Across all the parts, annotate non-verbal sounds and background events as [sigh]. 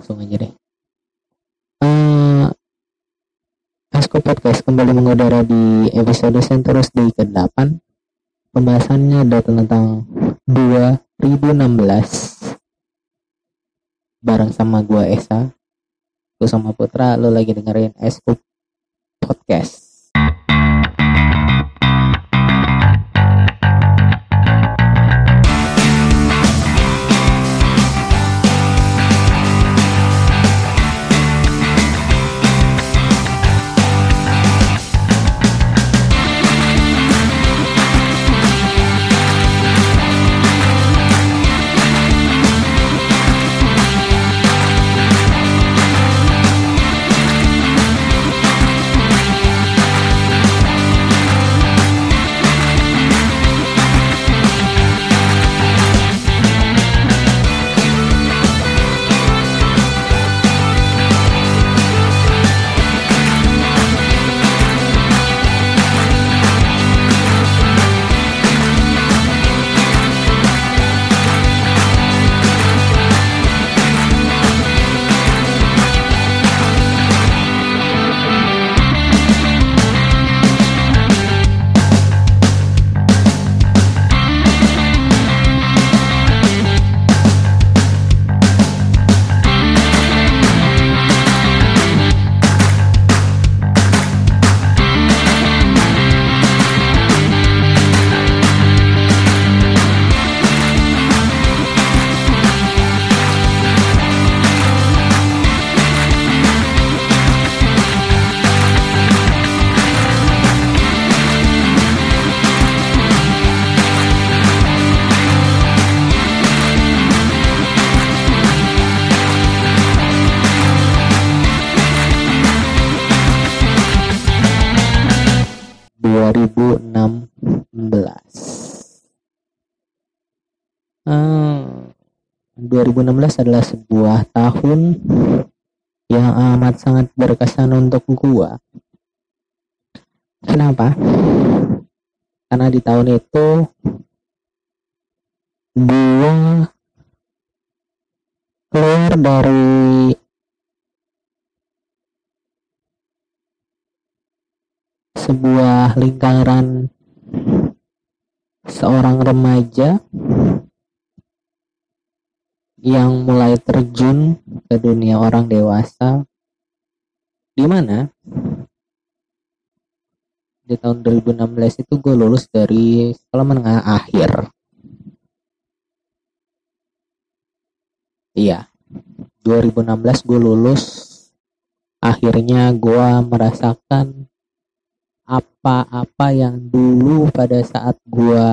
langsung aja deh. Uh, Asko Podcast kembali mengudara di episode Senterus Day ke-8 Pembahasannya datang tentang 2016 Bareng sama gua Esa Gue sama Putra, lo lagi dengerin Asko Podcast 2016 adalah sebuah tahun yang amat sangat berkesan untuk gua. Kenapa? Karena di tahun itu gua keluar dari sebuah lingkaran seorang remaja yang mulai terjun ke dunia orang dewasa di mana di tahun 2016 itu gue lulus dari sekolah menengah akhir. Iya 2016 gue lulus. Akhirnya gue merasakan apa-apa yang dulu pada saat gue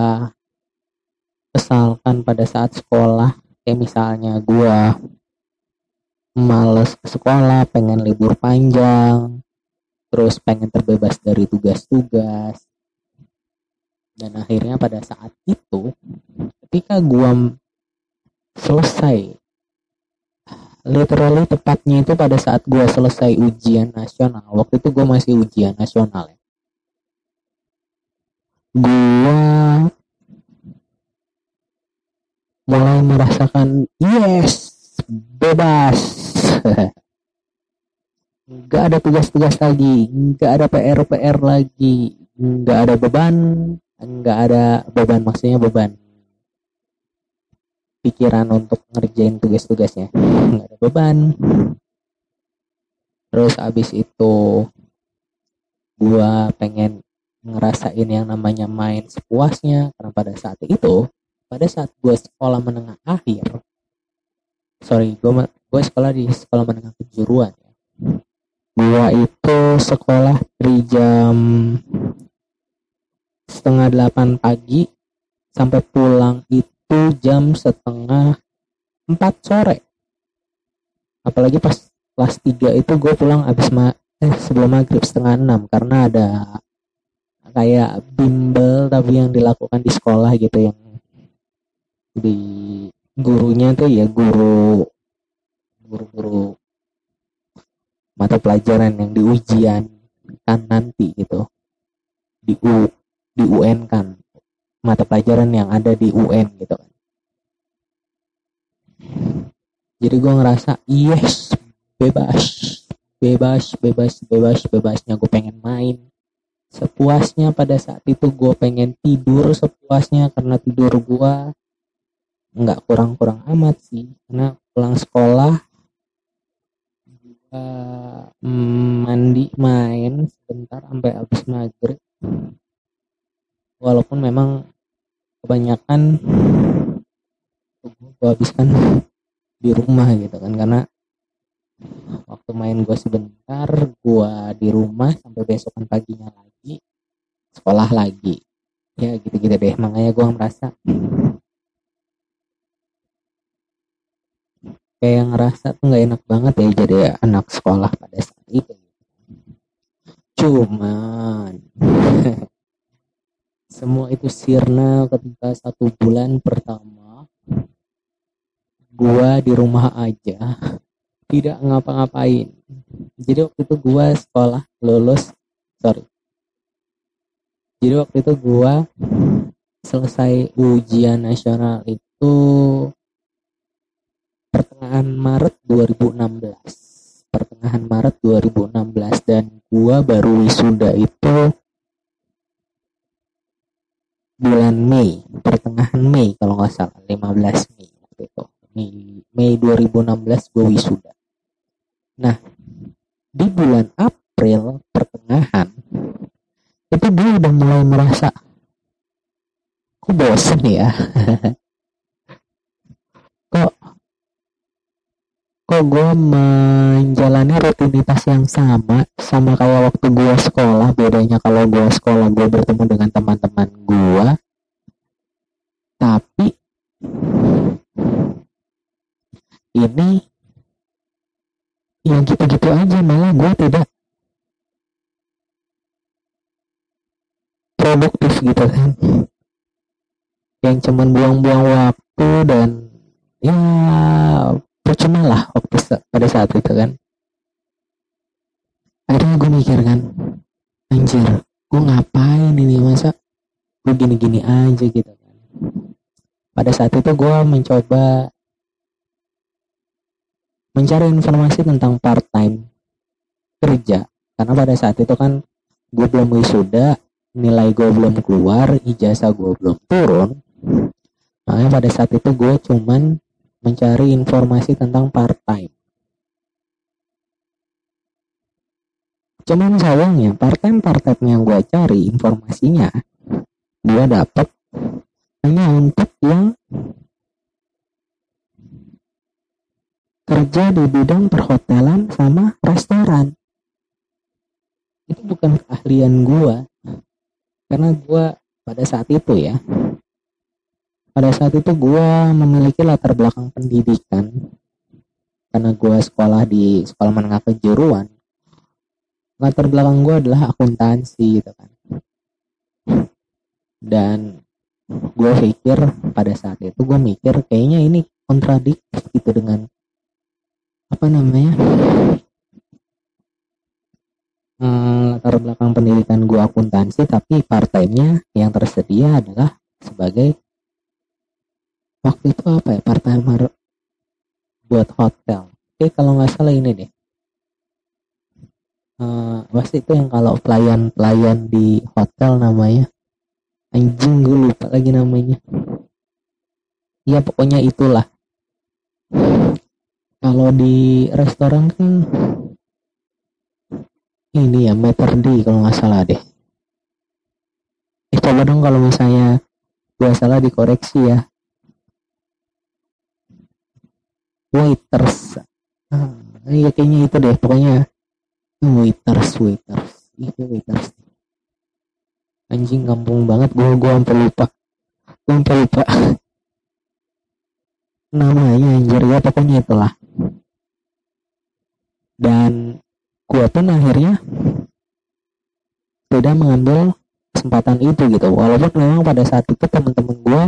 kesalkan pada saat sekolah kayak misalnya gue males ke sekolah pengen libur panjang terus pengen terbebas dari tugas-tugas. Dan akhirnya pada saat itu ketika gue selesai literally tepatnya itu pada saat gue selesai ujian nasional waktu itu gue masih ujian nasional ya. Gue mulai merasakan yes bebas. [laughs] Nggak ada tugas-tugas lagi nggak ada PR-PR lagi nggak ada beban nggak ada beban maksudnya beban. Pikiran untuk ngerjain tugas-tugasnya nggak ada beban. Terus abis itu gua pengen ngerasain yang namanya main sepuasnya karena pada saat itu pada saat gue sekolah menengah akhir sorry gue gue sekolah di sekolah menengah kejuruan ya. Gue itu sekolah dari jam setengah delapan pagi sampai pulang itu jam setengah empat sore. Apalagi pas kelas tiga itu gue pulang abis ma eh sebelum maghrib setengah enam karena ada kayak bimbel tapi yang dilakukan di sekolah gitu yang di gurunya tuh ya guru guru-guru mata pelajaran yang di ujian kan nanti gitu. Di U di UN kan. Mata pelajaran yang ada di UN gitu kan. Jadi gue ngerasa yes bebas. Bebas bebas bebas bebasnya gue pengen main. Sepuasnya pada saat itu gue pengen tidur sepuasnya karena tidur gue nggak kurang-kurang amat sih. Karena pulang sekolah uh, mandi main sebentar sampai habis maghrib. Walaupun memang kebanyakan gue habiskan di rumah gitu kan. Karena waktu main gue sebentar gue di rumah sampai besokan paginya lagi sekolah lagi. Ya gitu-gitu deh. Makanya gue merasa kayak ngerasa tuh nggak enak banget ya jadi anak sekolah pada saat itu. Cuman [laughs] semua itu sirna ketika satu bulan pertama gua di rumah aja tidak ngapa-ngapain. Jadi waktu itu gua sekolah lulus sorry. Jadi waktu itu gua selesai ujian nasional itu pertengahan Maret 2016 pertengahan Maret 2016 dan gua baru wisuda itu bulan Mei pertengahan Mei kalau nggak salah 15 Mei waktu itu. Mei, Mei 2016 gue wisuda. Nah di bulan April pertengahan itu gue udah mulai merasa kok bosen ya [laughs] kok kok gue menjalani rutinitas yang sama sama kayak waktu gue sekolah? Bedanya kalau gue sekolah gue bertemu dengan teman-teman gue tapi ini yang gitu-gitu aja malah gue tidak produktif gitu kan. Yang cuman buang-buang waktu dan ya percuma lah waktu pada saat itu kan. Akhirnya gue mikir kan anjir gue ngapain ini? Masa gue gini-gini aja gitu kan. Pada saat itu gue mencoba mencari informasi tentang part time kerja. Karena pada saat itu kan gue belum wisuda nilai gue belum keluar ijazah gue belum turun. Makanya pada saat itu gue cuman mencari informasi tentang part-time. Cuman sayangnya part-time yang gue cari informasinya gue dapet hanya untuk yang kerja di bidang perhotelan sama restoran. Itu bukan keahlian gue karena gue pada saat itu ya pada saat itu gue memiliki latar belakang pendidikan. Karena gue sekolah di sekolah menengah kejuruan. Latar belakang gue adalah akuntansi gitu kan. Dan gue pikir pada saat itu gue mikir kayaknya ini kontradiktif gitu dengan apa namanya hmm, latar belakang pendidikan gue akuntansi. Tapi partainya yang tersedia adalah sebagai waktu itu apa ya? Part timer buat hotel. Oke kalau nggak salah ini deh. Uh, itu yang kalau pelayan pelayan di hotel namanya? Anjing gue lupa lagi namanya. Ya pokoknya itulah. Kalau di restoran kan ini ya meter D kalau nggak salah deh. Eh coba dong kalau misalnya gue salah dikoreksi ya waiters. Ah, iya kayaknya itu deh pokoknya. Waiters waiters. Itu waiters. Anjing kampung banget. Gue gue sampai lupa. Gue sampai lupa. [laughs] Namanya anjir. Ya pokoknya itulah. Dan gue pun akhirnya tidak mengambil kesempatan itu gitu. Walaupun memang pada saat itu teman-teman gue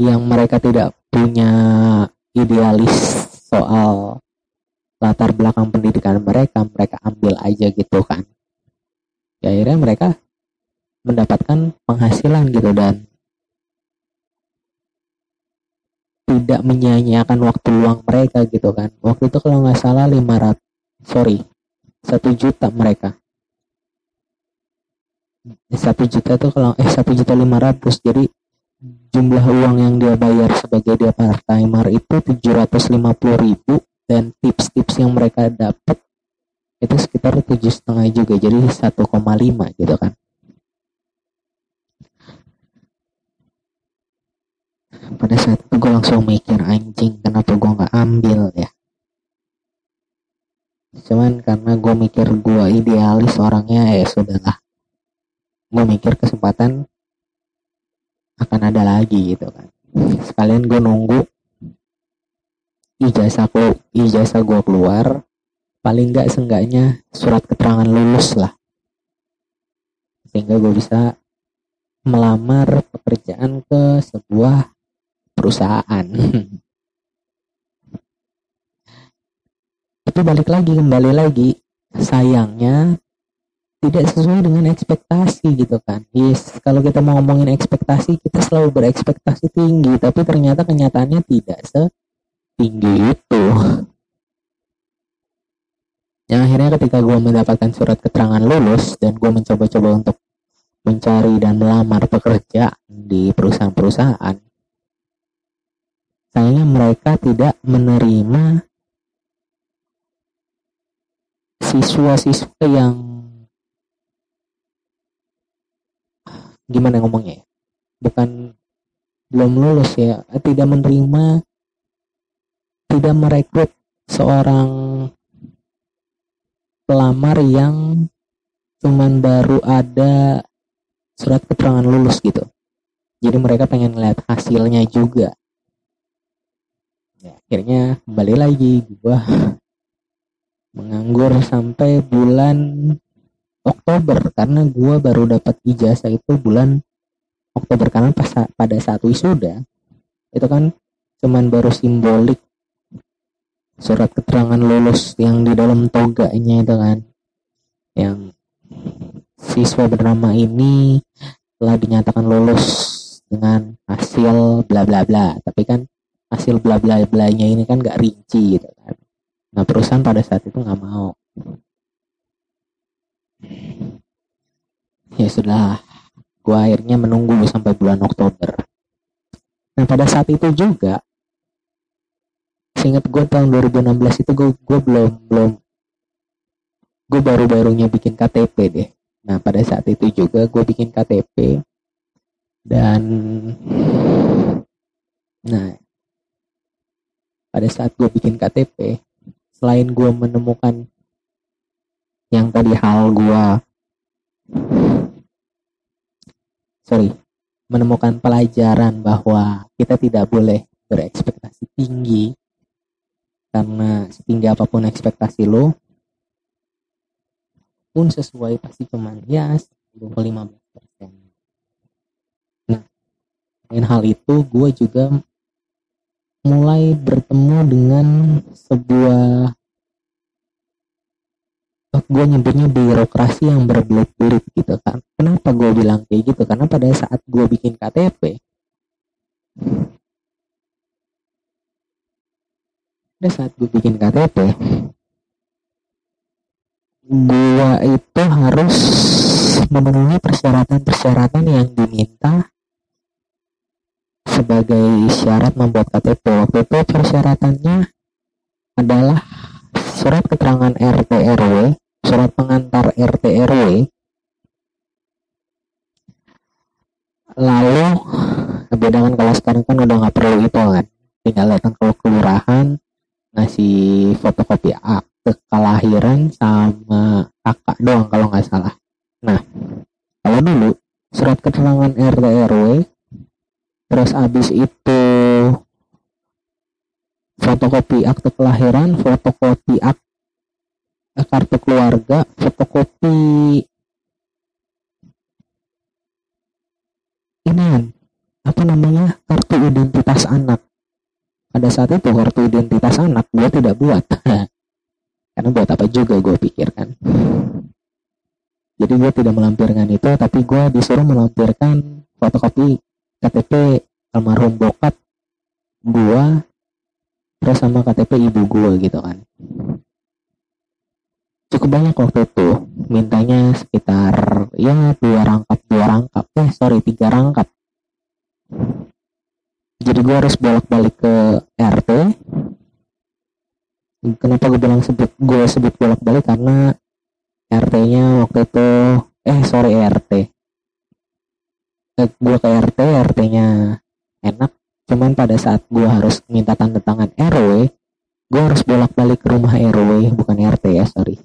yang mereka tidak punya idealis soal latar belakang pendidikan mereka mereka ambil aja gitu kan. Ya akhirnya mereka mendapatkan penghasilan gitu dan tidak menyanyiakan waktu luang mereka gitu kan. Waktu itu kalau nggak salah 500 sorry satu juta mereka. Satu juta tuh kalau eh satu juta lima ratus jadi jumlah uang yang dia bayar sebagai dia part timer itu tujuh ratus lima puluh ribu dan tips-tips yang mereka dapat itu sekitar tujuh setengah juga jadi 1,5 gitu kan. Pada saat itu gue langsung mikir anjing kenapa gue nggak ambil ya? Cuman karena gue mikir gue idealis orangnya ya sudahlah. Gue mikir kesempatan akan ada lagi gitu kan. Sekalian gue nunggu ijazah ijazah gue keluar paling nggak seenggaknya surat keterangan lulus lah. Sehingga gue bisa melamar pekerjaan ke sebuah perusahaan. [laughs] Tapi balik lagi kembali lagi sayangnya tidak sesuai dengan ekspektasi gitu kan. Yes kalau kita mau ngomongin ekspektasi kita selalu berekspektasi tinggi tapi ternyata kenyataannya tidak setinggi itu. Yang akhirnya ketika gue mendapatkan surat keterangan lulus dan gue mencoba-coba untuk mencari dan melamar pekerja di perusahaan-perusahaan sayangnya mereka tidak menerima siswa-siswa yang gimana ngomongnya ya? Bukan belum lulus ya tidak menerima tidak merekrut seorang pelamar yang cuman baru ada surat keterangan lulus gitu. Jadi mereka pengen lihat hasilnya juga. Ya, akhirnya kembali lagi gua [laughs] menganggur sampai bulan Oktober karena gue baru dapat ijazah itu bulan Oktober karena pas pada saat wisuda itu kan cuman baru simbolik surat keterangan lulus yang di dalam toganya itu kan yang siswa bernama ini telah dinyatakan lulus dengan hasil bla bla bla. Tapi kan hasil bla bla bla nya ini kan gak rinci gitu kan. Nah perusahaan pada saat itu nggak mau ya sudah gue akhirnya menunggu sampai bulan Oktober. Nah pada saat itu juga seingat gue tahun 2016 itu gue gue belum belum gue baru barunya bikin KTP deh. Nah pada saat itu juga gue bikin KTP dan nah pada saat gue bikin KTP selain gue menemukan yang tadi hal gua sorry. Menemukan pelajaran bahwa kita tidak boleh berekspektasi tinggi. Karena setinggi apa pun ekspektasi lo pun sesuai pasti cuman ya 15 persen. Nah dengan hal itu gue juga mulai bertemu dengan sebuah gue nyebutnya birokrasi yang berbelit-belit gitu kan. Kenapa gue bilang kayak gitu? Karena pada saat gue bikin KTP pada saat gue bikin KTP gue itu harus memenuhi persyaratan-persyaratan yang diminta sebagai syarat membuat KTP waktu itu persyaratannya adalah surat keterangan RT RW surat pengantar RT RW lalu beda kan kalau sekarang kan udah nggak perlu itu kan. Tinggal datang ke kelurahan ngasih fotokopi akte kelahiran sama kakak doang kalau nggak salah. Nah kalau dulu surat keterangan RT RW terus abis itu fotokopi akte kelahiran fotokopi akte kartu keluarga, fotokopi ini apa namanya kartu identitas anak. Pada saat itu kartu identitas anak gue tidak buat, [laughs] karena buat apa juga gue pikirkan. Jadi gue tidak melampirkan itu, tapi gue disuruh melampirkan fotokopi KTP almarhum bokap gua terus sama KTP ibu gua gitu kan cukup banyak waktu itu. Mintanya sekitar ya dua rangkap dua rangkap. Eh sorry tiga rangkap. Jadi gue harus bolak-balik ke RT kenapa gue bilang sebut gue sebut bolak-balik? Karena RT-nya waktu itu eh sorry RT eh, gue ke RT RT-nya enak. Cuman pada saat gue harus minta tanda tangan RW gue harus bolak-balik ke rumah RW bukan RT ya sorry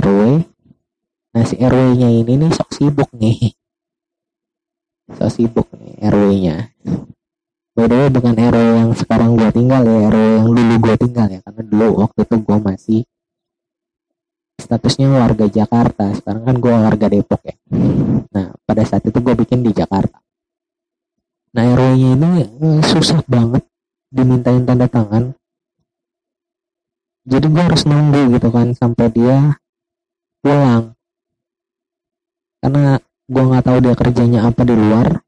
RW nah si RW-nya ini nih sok sibuk nih. Sok sibuk nih RW-nya by the way bukan RW yang sekarang gue tinggal ya RW yang dulu gue tinggal ya. Karena dulu waktu itu gue masih statusnya warga Jakarta. Sekarang kan gue warga Depok ya. Nah pada saat itu gue bikin di Jakarta. Nah RW nya ini eh, susah banget dimintain tanda tangan. Jadi gue harus nunggu gitu kan sampai dia pulang. Karena gue nggak tahu dia kerjanya apa di luar.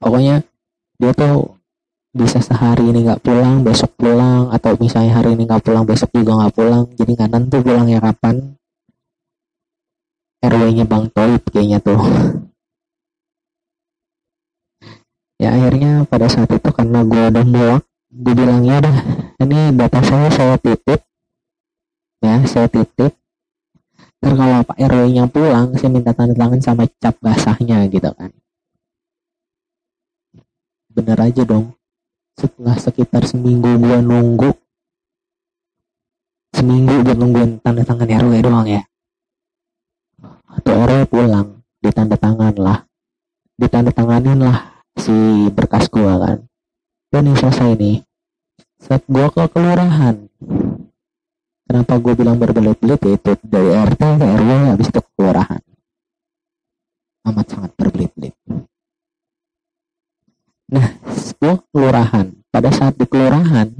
Pokoknya dia tuh bisa sehari ini nggak pulang besok pulang atau misalnya hari ini nggak pulang besok juga nggak pulang. Jadi nggak nentu pulangnya kapan. RW-nya Bang Toib kayaknya tuh. Ya akhirnya pada saat itu karena gue udah muak gue bilang ya udah ini data saya saya titip ya saya titip. Ntar kalau Pak RW-nya pulang saya minta tanda tangan sama cap basahnya gitu kan. Bener aja dong. Setelah sekitar seminggu gua nunggu seminggu gua nungguin tanda tangan RW doang ya. Atau RW pulang ditanda tangan lah. Ditanda tanganin lah si berkas gua kan. Dan ini selesai nih saat gua ke kelurahan kenapa gua bilang berbelit-belit yaitu dari RT ke RW habis itu ke kelurahan amat sangat berbelit-belit Nah, gue kelurahan. Pada saat di kelurahan,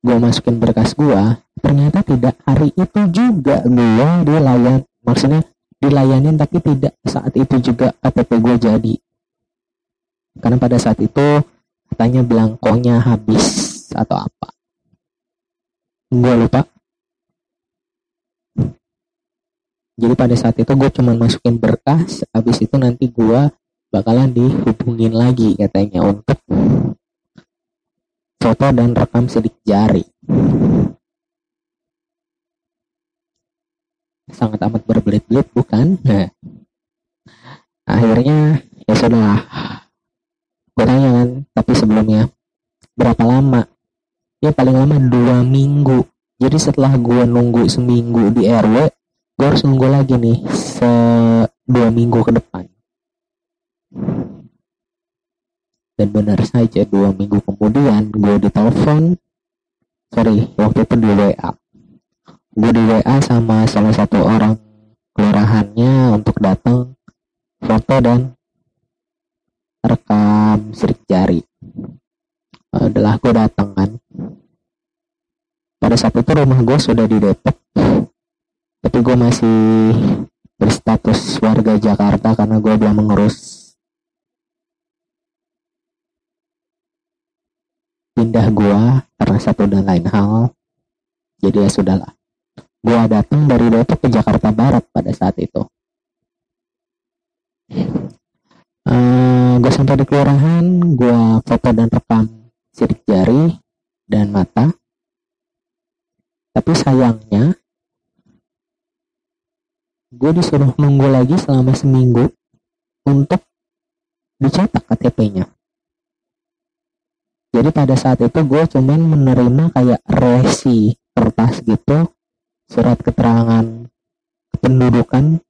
gue masukin berkas gue, ternyata tidak hari itu juga gue dilayan, maksudnya dilayanin tapi tidak saat itu juga KTP gue jadi. Karena pada saat itu katanya belangkonya habis atau apa. Gue lupa. Jadi pada saat itu gue cuma masukin berkas, habis itu nanti gue bakalan dihubungin lagi katanya untuk foto dan rekam sidik jari. Sangat amat berbelit-belit bukan? Nah, akhirnya ya sudah. Gue tanya kan, tapi sebelumnya berapa lama? Ya paling lama dua minggu. Jadi setelah gue nunggu seminggu di RW, gue harus nunggu lagi nih se dua minggu ke depan. Dan benar saja dua minggu kemudian gue ditelepon sorry waktu itu di WA gue di WA sama salah satu orang kelurahannya untuk datang foto dan rekam sidik jari adalah gue datang kan. Pada saat itu rumah gue sudah di Depok tapi gue masih berstatus warga Jakarta karena gue belum mengurus pindah gua karena satu dan lain hal. Jadi ya sudahlah. Gua datang dari Depok ke Jakarta Barat pada saat itu. Uh, gua sampai di kelurahan gua foto dan rekam sidik jari dan mata. Tapi sayangnya gue disuruh nunggu lagi selama seminggu untuk dicetak KTP-nya jadi pada saat itu gue cuman menerima kayak resi kertas gitu surat keterangan kependudukan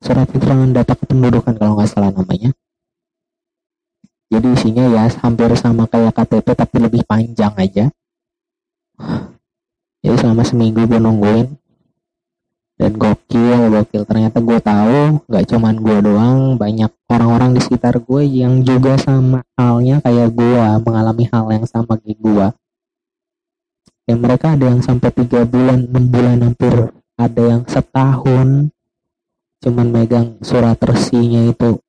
surat keterangan data kependudukan kalau nggak salah namanya jadi isinya ya hampir sama kayak KTP tapi lebih panjang aja. Jadi selama seminggu gue nungguin. Dan gokil gokil. Ternyata gue tahu nggak cuman gue doang banyak orang-orang di sekitar gue yang juga sama halnya kayak gue mengalami hal yang sama kayak gue ya mereka ada yang sampai tiga bulan enam bulan hampir. Ada yang setahun cuman megang surat resinya itu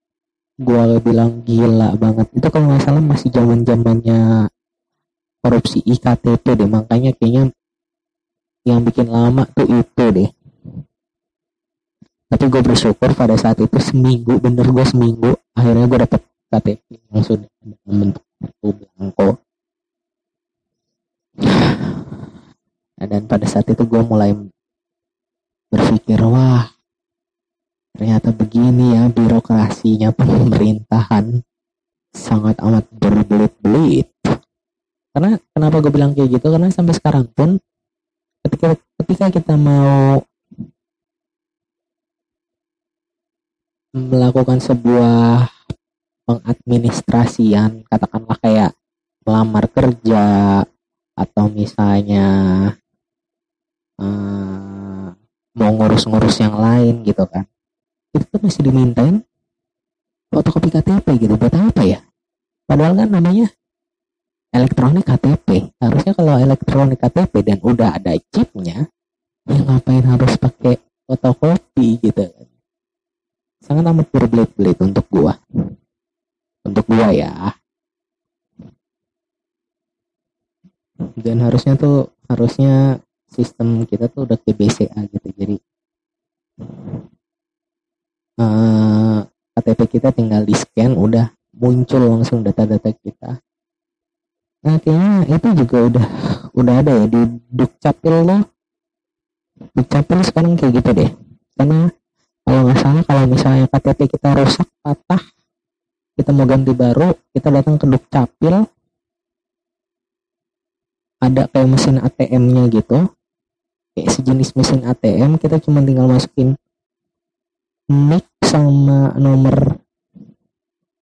gue bilang gila banget. Itu kalau nggak salah masih zaman zamannya korupsi iktp deh. Makanya kayaknya yang bikin lama tuh itu deh. Tapi gue bersyukur pada saat itu seminggu bener gue seminggu akhirnya gue dapet KTP yang sudah dalam bentuk kartu blanko dan pada saat itu gue mulai berpikir wah ternyata begini ya birokrasinya pemerintahan. Sangat amat berbelit-belit. Karena kenapa gue bilang kayak gitu? Karena sampai sekarang pun ketika ketika kita mau melakukan sebuah pengadministrasian katakanlah kayak melamar kerja atau misalnya uh, mau ngurus-ngurus yang lain gitu kan itu tuh masih dimintain fotokopi KTP gitu buat apa ya? Padahal kan namanya elektronik KTP harusnya kalau elektronik KTP dan udah ada chipnya ya ngapain harus pakai fotokopi gitu kan? Sangat amat berbelit-belit untuk gua. Untuk gua ya. Dan harusnya tuh harusnya sistem kita tuh udah ke BCA gitu jadi uh, eh, KTP kita tinggal di scan udah muncul langsung data-data kita. Nah kayaknya itu juga udah udah ada ya di Dukcapil loh Dukcapil sekarang kayak gitu deh. Karena kalau nggak salah kalau misalnya KTP kita rusak patah kita mau ganti baru kita datang ke dukcapil. Ada kayak mesin ATM-nya gitu. Kayak sejenis mesin ATM kita cuma tinggal masukin nick sama nomor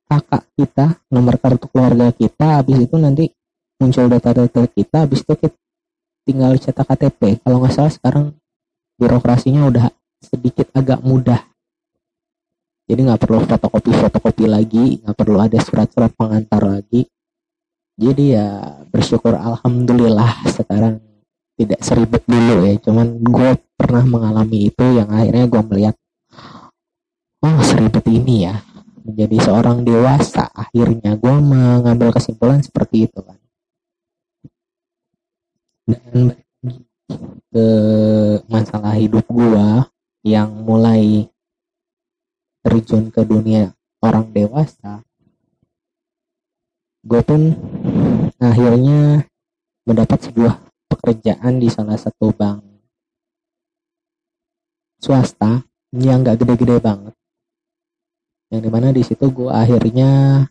kakak kita nomor kartu keluarga kita habis itu nanti muncul data-data kita habis itu kita tinggal cetak KTP kalau nggak salah sekarang birokrasinya udah sedikit agak mudah. Jadi nggak perlu fotokopi fotokopi lagi nggak perlu ada surat-surat pengantar lagi. Jadi ya bersyukur alhamdulillah sekarang tidak seribet dulu ya. Cuman gue pernah mengalami itu yang akhirnya gue melihat oh seribet ini ya. Menjadi seorang dewasa. Akhirnya gue mengambil kesimpulan seperti itu kan. Dan ke masalah hidup gue yang mulai terjun ke dunia orang dewasa gue pun akhirnya mendapat sebuah pekerjaan di salah satu bank swasta yang gak gede-gede banget yang di mana di situ gue akhirnya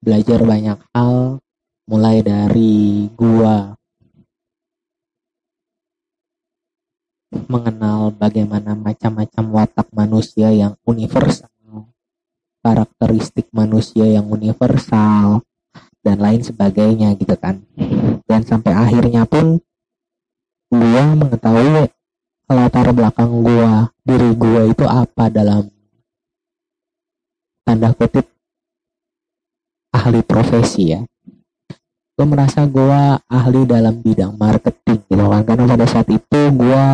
belajar banyak hal mulai dari gue mengenal bagaimana macam-macam watak manusia yang universal, karakteristik manusia yang universal, dan lain sebagainya gitu kan. Dan sampai akhirnya pun gua mengetahui latar belakang gua, diri gua itu apa dalam tanda kutip ahli profesi ya. Gue merasa gue ahli dalam bidang marketing gitu kan karena pada saat itu gue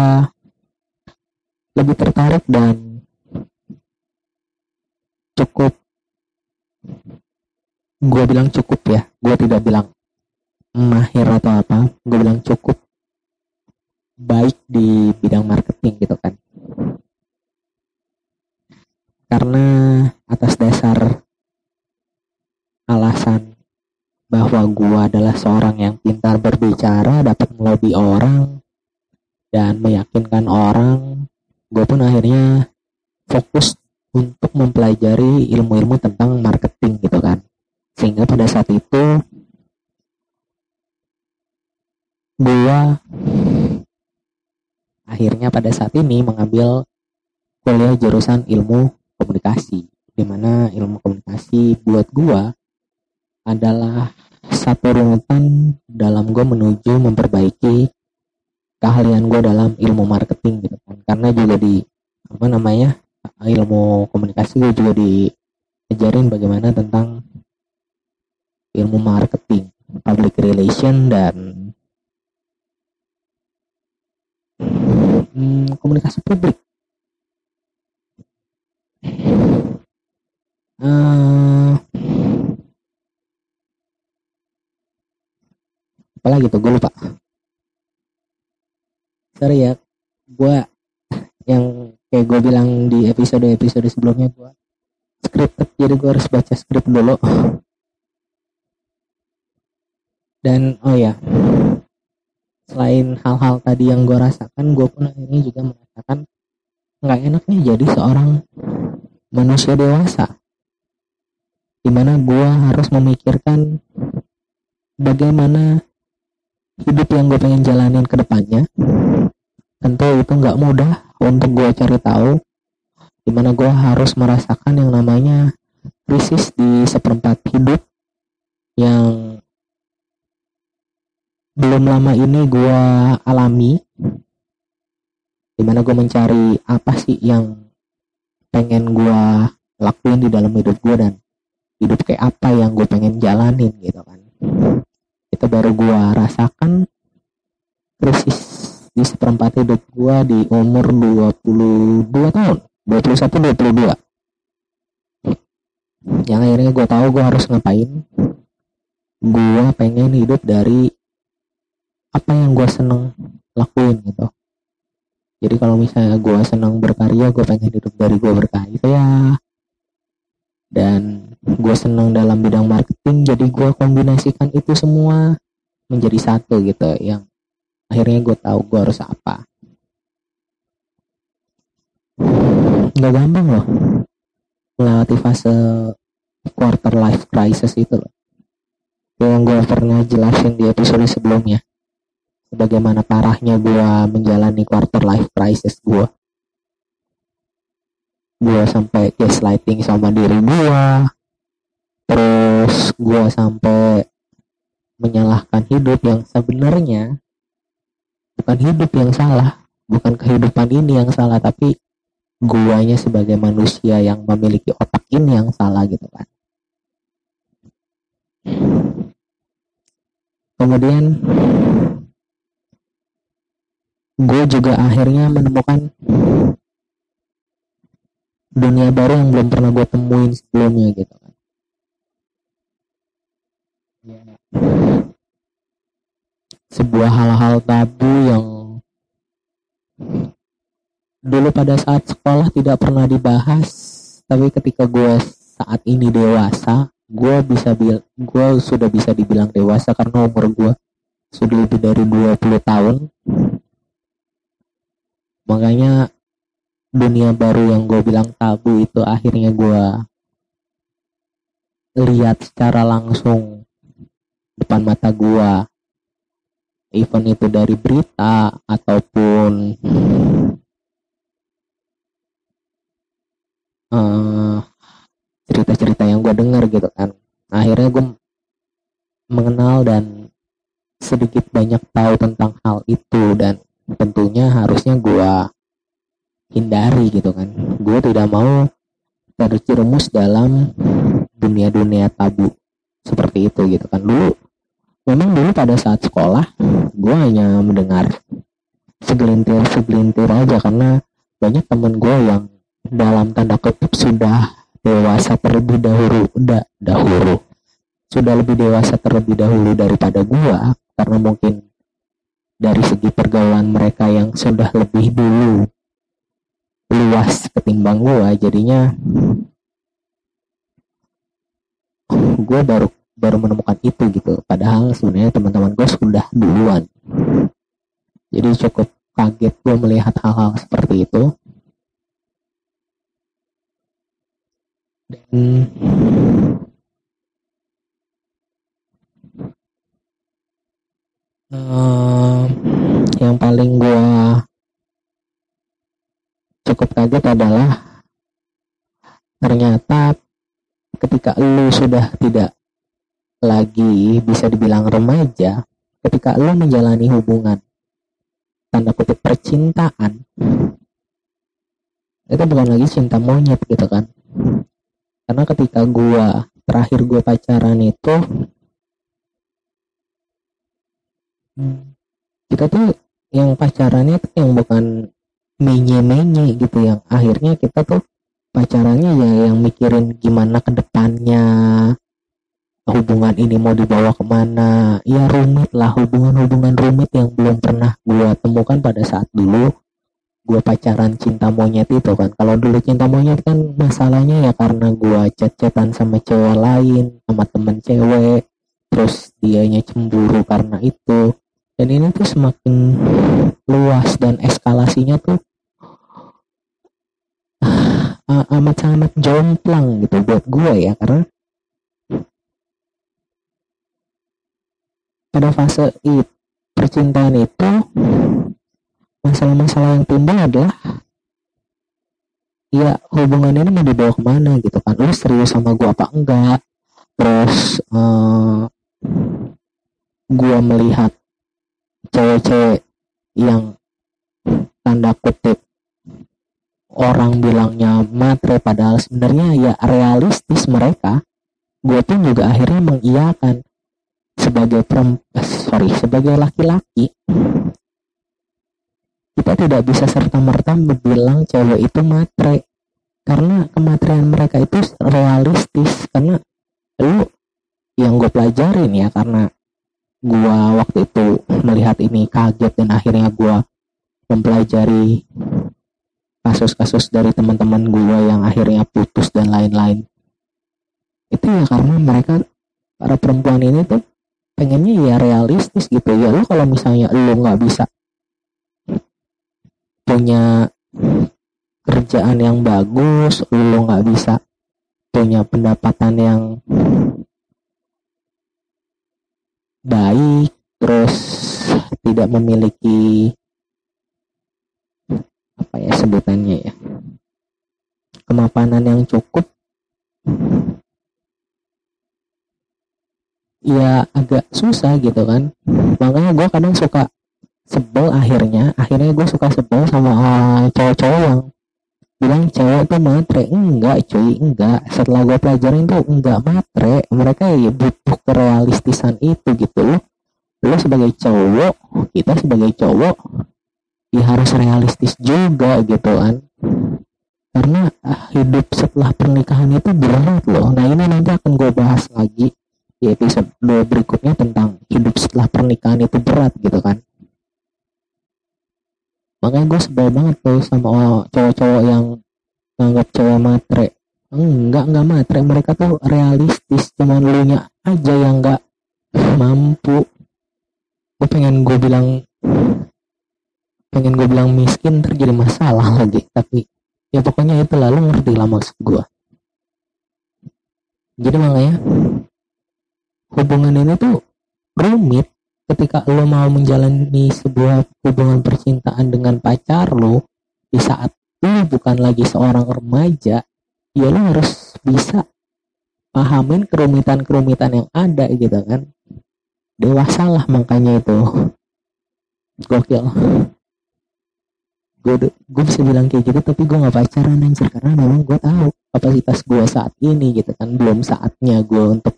lebih tertarik dan cukup gue bilang cukup ya gue tidak bilang mahir atau apa gue bilang cukup baik di bidang marketing gitu kan karena atas dasar alasan bahwa gua adalah seorang yang pintar berbicara, dapat melobi orang, dan meyakinkan orang. Gue pun akhirnya fokus untuk mempelajari ilmu-ilmu tentang marketing gitu kan. Sehingga pada saat itu gua akhirnya pada saat ini mengambil kuliah jurusan ilmu komunikasi di mana ilmu komunikasi buat gua adalah satu runutan dalam gue menuju memperbaiki keahlian gue dalam ilmu marketing gitu kan. Karena juga di apa namanya ilmu komunikasi gue juga diajarin bagaimana tentang ilmu marketing public relation dan hmm, komunikasi publik salah gitu gue lupa. Sorry ya gue yang kayak gue bilang di episode episode sebelumnya gue scripted jadi gue harus baca skrip dulu. Dan oh ya selain hal-hal tadi yang gue rasakan gue pun akhirnya juga merasakan nggak enaknya jadi seorang manusia dewasa. Di mana gue harus memikirkan bagaimana hidup yang gue pengen jalanin ke depannya. Tentu itu nggak mudah untuk gue cari tahu di mana gue harus merasakan yang namanya krisis di seperempat hidup yang belum lama ini gue alami di mana gue mencari apa sih yang pengen gue lakuin di dalam hidup gue dan hidup kayak apa yang gue pengen jalanin gitu kan itu baru gue rasakan. Krisis di seperempat hidup gue di umur 22 tahun. 21 22 yang akhirnya gue tahu gue harus ngapain. Gue pengen hidup dari apa yang gue seneng lakuin gitu. Jadi kalau misalnya gue seneng berkarya gue pengen hidup dari gue berkarya dan gue seneng dalam bidang marketing jadi gue kombinasikan itu semua menjadi satu gitu yang akhirnya gue tahu gue harus apa. Nggak gampang loh melewati fase quarter life crisis itu loh. Yang gue pernah jelasin di episode sebelumnya bagaimana parahnya gue menjalani quarter life crisis gue gue sampai gaslighting sama diri gue terus gue sampai menyalahkan hidup yang sebenarnya bukan hidup yang salah bukan kehidupan ini yang salah tapi guanya sebagai manusia yang memiliki otak ini yang salah gitu kan. Kemudian gue juga akhirnya menemukan dunia baru yang belum pernah gue temuin sebelumnya gitu kan sebuah hal-hal tabu yang dulu pada saat sekolah tidak pernah dibahas tapi ketika gue saat ini dewasa gue bisa gue sudah bisa dibilang dewasa karena umur gue sudah lebih dari 20 tahun. Makanya dunia baru yang gue bilang tabu itu akhirnya gue lihat secara langsung depan mata gue event itu dari berita ataupun uh, cerita-cerita yang gue dengar gitu kan. Akhirnya gue mengenal dan sedikit banyak tahu tentang hal itu dan tentunya harusnya gue hindari gitu kan. Gue tidak mau terjerumus dalam dunia-dunia tabu seperti itu gitu kan. Dulu memang dulu pada saat sekolah gue hanya mendengar segelintir segelintir aja karena banyak temen gue yang dalam tanda kutip sudah dewasa terlebih dahulu udah dahulu. Sudah lebih dewasa terlebih dahulu daripada gue karena mungkin dari segi pergaulan mereka yang sudah lebih dulu luas ketimbang gue jadinya gue baru baru menemukan itu gitu. Padahal sebenarnya teman-teman gue sudah duluan. Jadi cukup kaget gue melihat hal-hal seperti itu. Dan uh, yang paling gue cukup kaget adalah ternyata ketika lu sudah tidak lagi bisa dibilang remaja ketika lu menjalani hubungan tanda kutip percintaan itu bukan lagi cinta monyet gitu kan. Karena ketika gua terakhir gua pacaran itu kita tuh yang pacarannya tuh yang bukan menye-menye gitu yang akhirnya kita tuh pacarannya ya yang mikirin gimana ke depannya hubungan ini mau dibawa ke mana? Ya rumit lah. Hubungan-hubungan rumit yang belum pernah gue temukan pada saat dulu. Gue pacaran cinta monyet itu kan. Kalau dulu cinta monyet kan masalahnya ya karena gue chat-chatan sama cewek lain sama temen cewek. Terus dianya cemburu karena itu. Dan ini tuh semakin luas dan eskalasinya tuh [sighs] amat sangat jomplang gitu buat gue ya. Karena pada fase itu percintaan itu masalah-masalah yang timbul adalah ya hubungan ini mau dibawa ke mana gitu kan? Lu serius sama gua apa enggak? Terus uh, gua melihat cewek-cewek yang tanda kutip orang bilangnya matre padahal sebenarnya ya realistis mereka gue pun juga akhirnya mengiyakan sebagai perempuan sorry sebagai laki-laki kita tidak bisa serta merta bilang cewek itu matre. Karena kematrian mereka itu realistis. Karena lu yang gue pelajarin ya karena gue waktu itu melihat ini kaget dan akhirnya gue mempelajari kasus-kasus dari teman-teman gue yang akhirnya putus dan lain-lain. Itu ya karena mereka para perempuan ini tuh pengennya ya realistis gitu ya. Lo kalau misalnya lo nggak bisa punya kerjaan yang bagus lo nggak bisa punya pendapatan yang baik terus tidak memiliki apa ya sebutannya ya kemapanan yang cukup ya agak susah gitu kan. Makanya gue kadang suka sebel akhirnya. Akhirnya gue suka sebel sama uh, cowok-cowok yang bilang cewek itu matre. Enggak cuy enggak. Setelah gue pelajarin tuh enggak matre. Mereka ya butuh kerealistisan itu gitu loh. Lo sebagai cowok kita sebagai cowok ya harus realistis juga gitu kan. Karena ah, hidup setelah pernikahan itu berat loh. Nah ini nanti akan gue bahas lagi di episode berikutnya tentang hidup setelah pernikahan itu berat gitu kan. Makanya gue sebel banget tuh sama cowok-cowok yang nganggap cewek matre. Enggak enggak matre. Mereka tuh realistis. Cuman lu nya aja yang enggak mampu. Gue pengen gue bilang pengen gue bilang miskin terjadi masalah lagi. Tapi ya pokoknya itu lalu ngerti lah maksud gue jadi makanya hubungan ini tuh rumit ketika lo mau menjalani sebuah hubungan percintaan dengan pacar lo di saat lo bukan lagi seorang remaja ya lo harus bisa pahamin kerumitan-kerumitan yang ada gitu kan. Dewasa lah makanya itu. Gokil. Gue gue bisa bilang kayak gitu tapi gue nggak pacaran anjir. Karena memang gue tahu kapasitas gue saat ini gitu kan belum saatnya gue untuk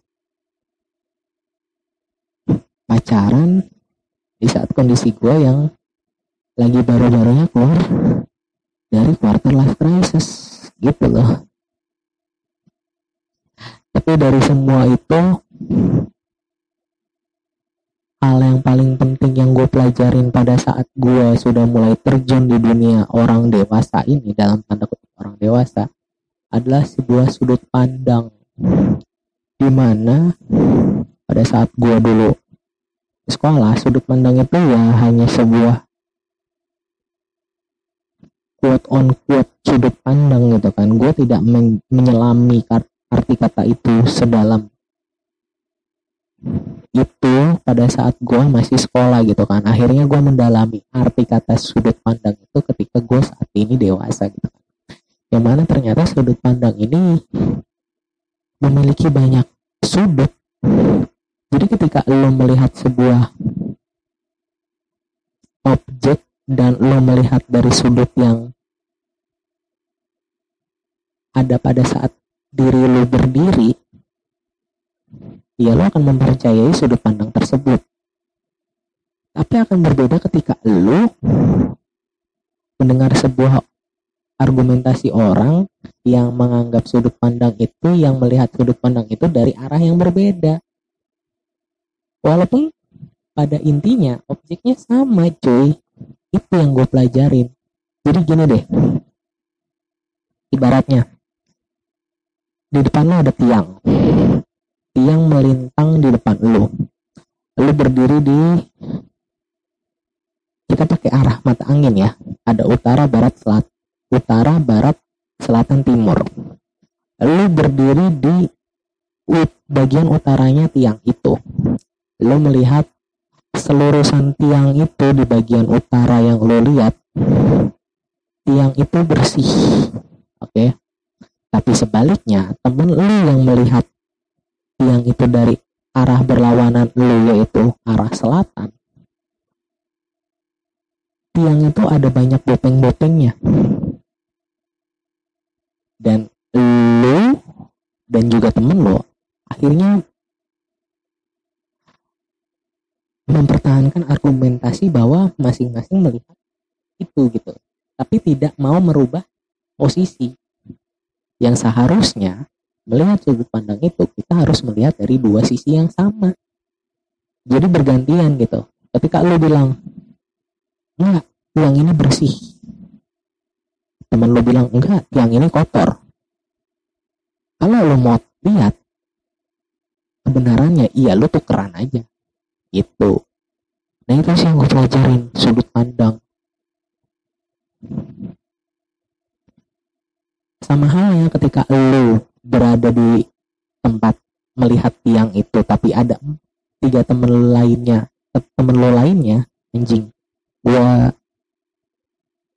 pacaran di saat kondisi gue yang lagi baru-barunya keluar dari quarter life crisis gitu loh. Tapi dari semua itu hal yang paling penting yang gue pelajarin pada saat gue sudah mulai terjun di dunia orang dewasa ini dalam tanda kutip orang dewasa adalah sebuah sudut pandang di mana pada saat gue dulu sekolah sudut pandang itu ya hanya sebuah quote on quote sudut pandang gitu kan. Gue tidak men menyelami arti kata itu sedalam itu pada saat gue masih sekolah gitu kan. Akhirnya gue mendalami arti kata sudut pandang itu ketika gue saat ini dewasa gitu kan. Yang mana ternyata sudut pandang ini memiliki banyak sudut jadi ketika lo melihat sebuah objek dan lo melihat dari sudut yang ada pada saat diri lo berdiri, ya lo akan mempercayai sudut pandang tersebut. Tapi akan berbeda ketika lo mendengar sebuah argumentasi orang yang menganggap sudut pandang itu yang melihat sudut pandang itu dari arah yang berbeda walaupun pada intinya objeknya sama cuy. Itu yang gue pelajarin. Jadi gini deh. Ibaratnya di depan lo ada tiang. Tiang melintang di depan lo lo berdiri di kita pakai arah mata angin ya. Ada utara barat selat utara barat selatan timur. Lo berdiri di bagian utaranya tiang itu lo melihat seluruh tiang itu di bagian utara yang lo lihat tiang itu bersih oke okay? tapi sebaliknya temen lo yang melihat tiang itu dari arah berlawanan lo yaitu arah selatan tiang itu ada banyak bopeng-bopengnya dan lo dan juga temen lo akhirnya mempertahankan argumentasi bahwa masing-masing melihat itu gitu. Tapi tidak mau merubah posisi. Yang seharusnya melihat sudut pandang itu kita harus melihat dari dua sisi yang sama. Jadi bergantian gitu. Ketika lo bilang enggak tiang ini bersih. Teman lo bilang enggak tiang ini kotor. Kalau lo mau lihat kebenarannya iya lo tukeran aja itu nah itu sih yang gue pelajarin sudut pandang. Sama halnya ketika lu berada di tempat melihat tiang itu tapi ada tiga temen lainnya temen lo lainnya anjing. Gua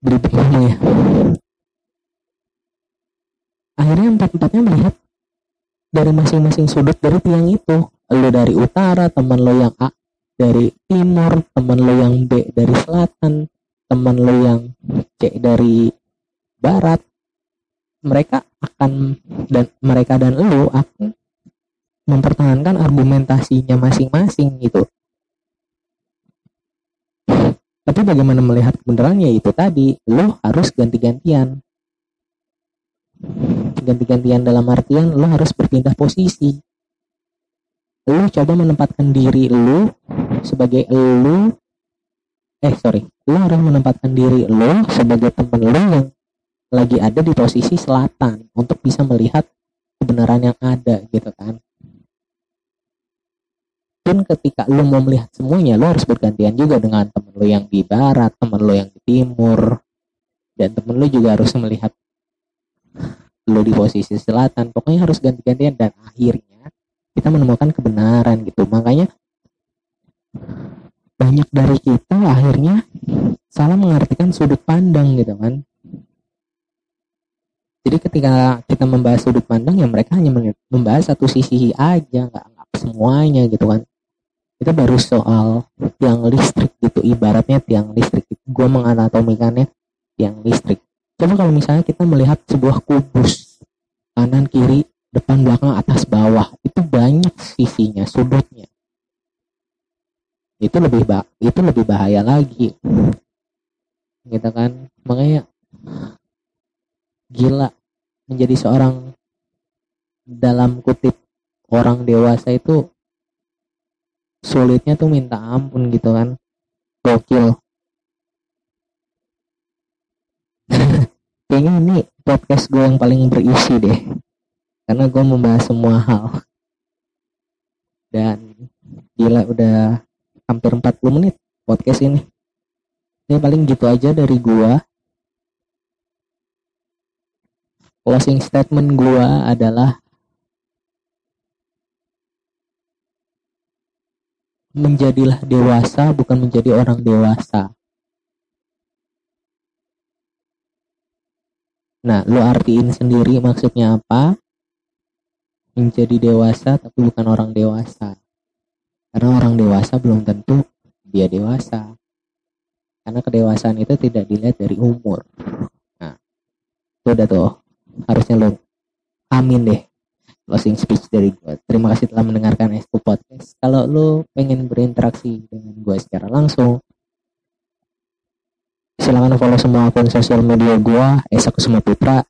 ngomong ya. Akhirnya empat-empatnya melihat dari masing-masing sudut dari tiang itu. Lo dari utara teman lo yang A dari timur, teman lo yang B dari selatan, teman lo yang C dari barat, mereka akan dan mereka dan lo akan mempertahankan argumentasinya masing-masing gitu. Tapi bagaimana melihat kebenarannya itu tadi, lo harus ganti-gantian. Ganti-gantian dalam artian lo harus berpindah posisi lu coba menempatkan diri lu sebagai lu eh sorry lu harus menempatkan diri lu sebagai temen lu yang lagi ada di posisi selatan untuk bisa melihat kebenaran yang ada gitu kan. Pun ketika lu mau melihat semuanya lu harus bergantian juga dengan temen lu yang di barat temen lu yang di timur dan temen lu juga harus melihat lu di posisi selatan. Pokoknya harus ganti-gantian dan akhirnya kita menemukan kebenaran gitu. Makanya banyak dari kita akhirnya salah mengartikan sudut pandang gitu kan. Jadi ketika kita membahas sudut pandang ya mereka hanya membahas satu sisi aja nggak semuanya gitu kan. Kita baru soal tiang listrik gitu ibaratnya tiang listrik gue menganatomikannya tiang listrik. Coba kalau misalnya kita melihat sebuah kubus kanan kiri depan belakang atas bawah itu banyak sisinya sudutnya itu lebih bah itu lebih bahaya lagi. Gitu kan? Makanya gila menjadi seorang dalam kutip orang dewasa itu sulitnya tuh minta ampun gitu kan? Gokil. [laughs] Kayaknya ini podcast gue yang paling berisi deh. Karena gue membahas semua hal. Dan gila udah hampir 40 menit podcast ini. Ini paling gitu aja dari gue closing statement gue adalah menjadilah dewasa bukan menjadi orang dewasa. Nah, lu artiin sendiri maksudnya apa? menjadi dewasa tapi bukan orang dewasa karena orang dewasa belum tentu dia dewasa. Karena kedewasaan itu tidak dilihat dari umur. Nah itu udah tuh. Harusnya lo amin deh. Closing speech dari gue terima kasih telah mendengarkan Esku Podcast. Kalau lo pengen berinteraksi dengan gue secara langsung silahkan follow semua akun sosial media gue Esa Kusuma Putra.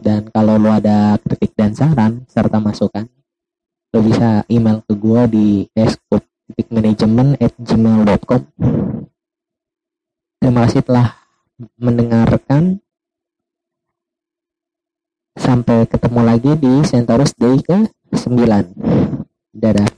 Dan kalau lu ada kritik dan saran serta masukan lu bisa email ke gue di eskup.manajemen at gmail.com terima kasih telah mendengarkan. Sampai ketemu lagi di Centaurus Day ke 9 dadah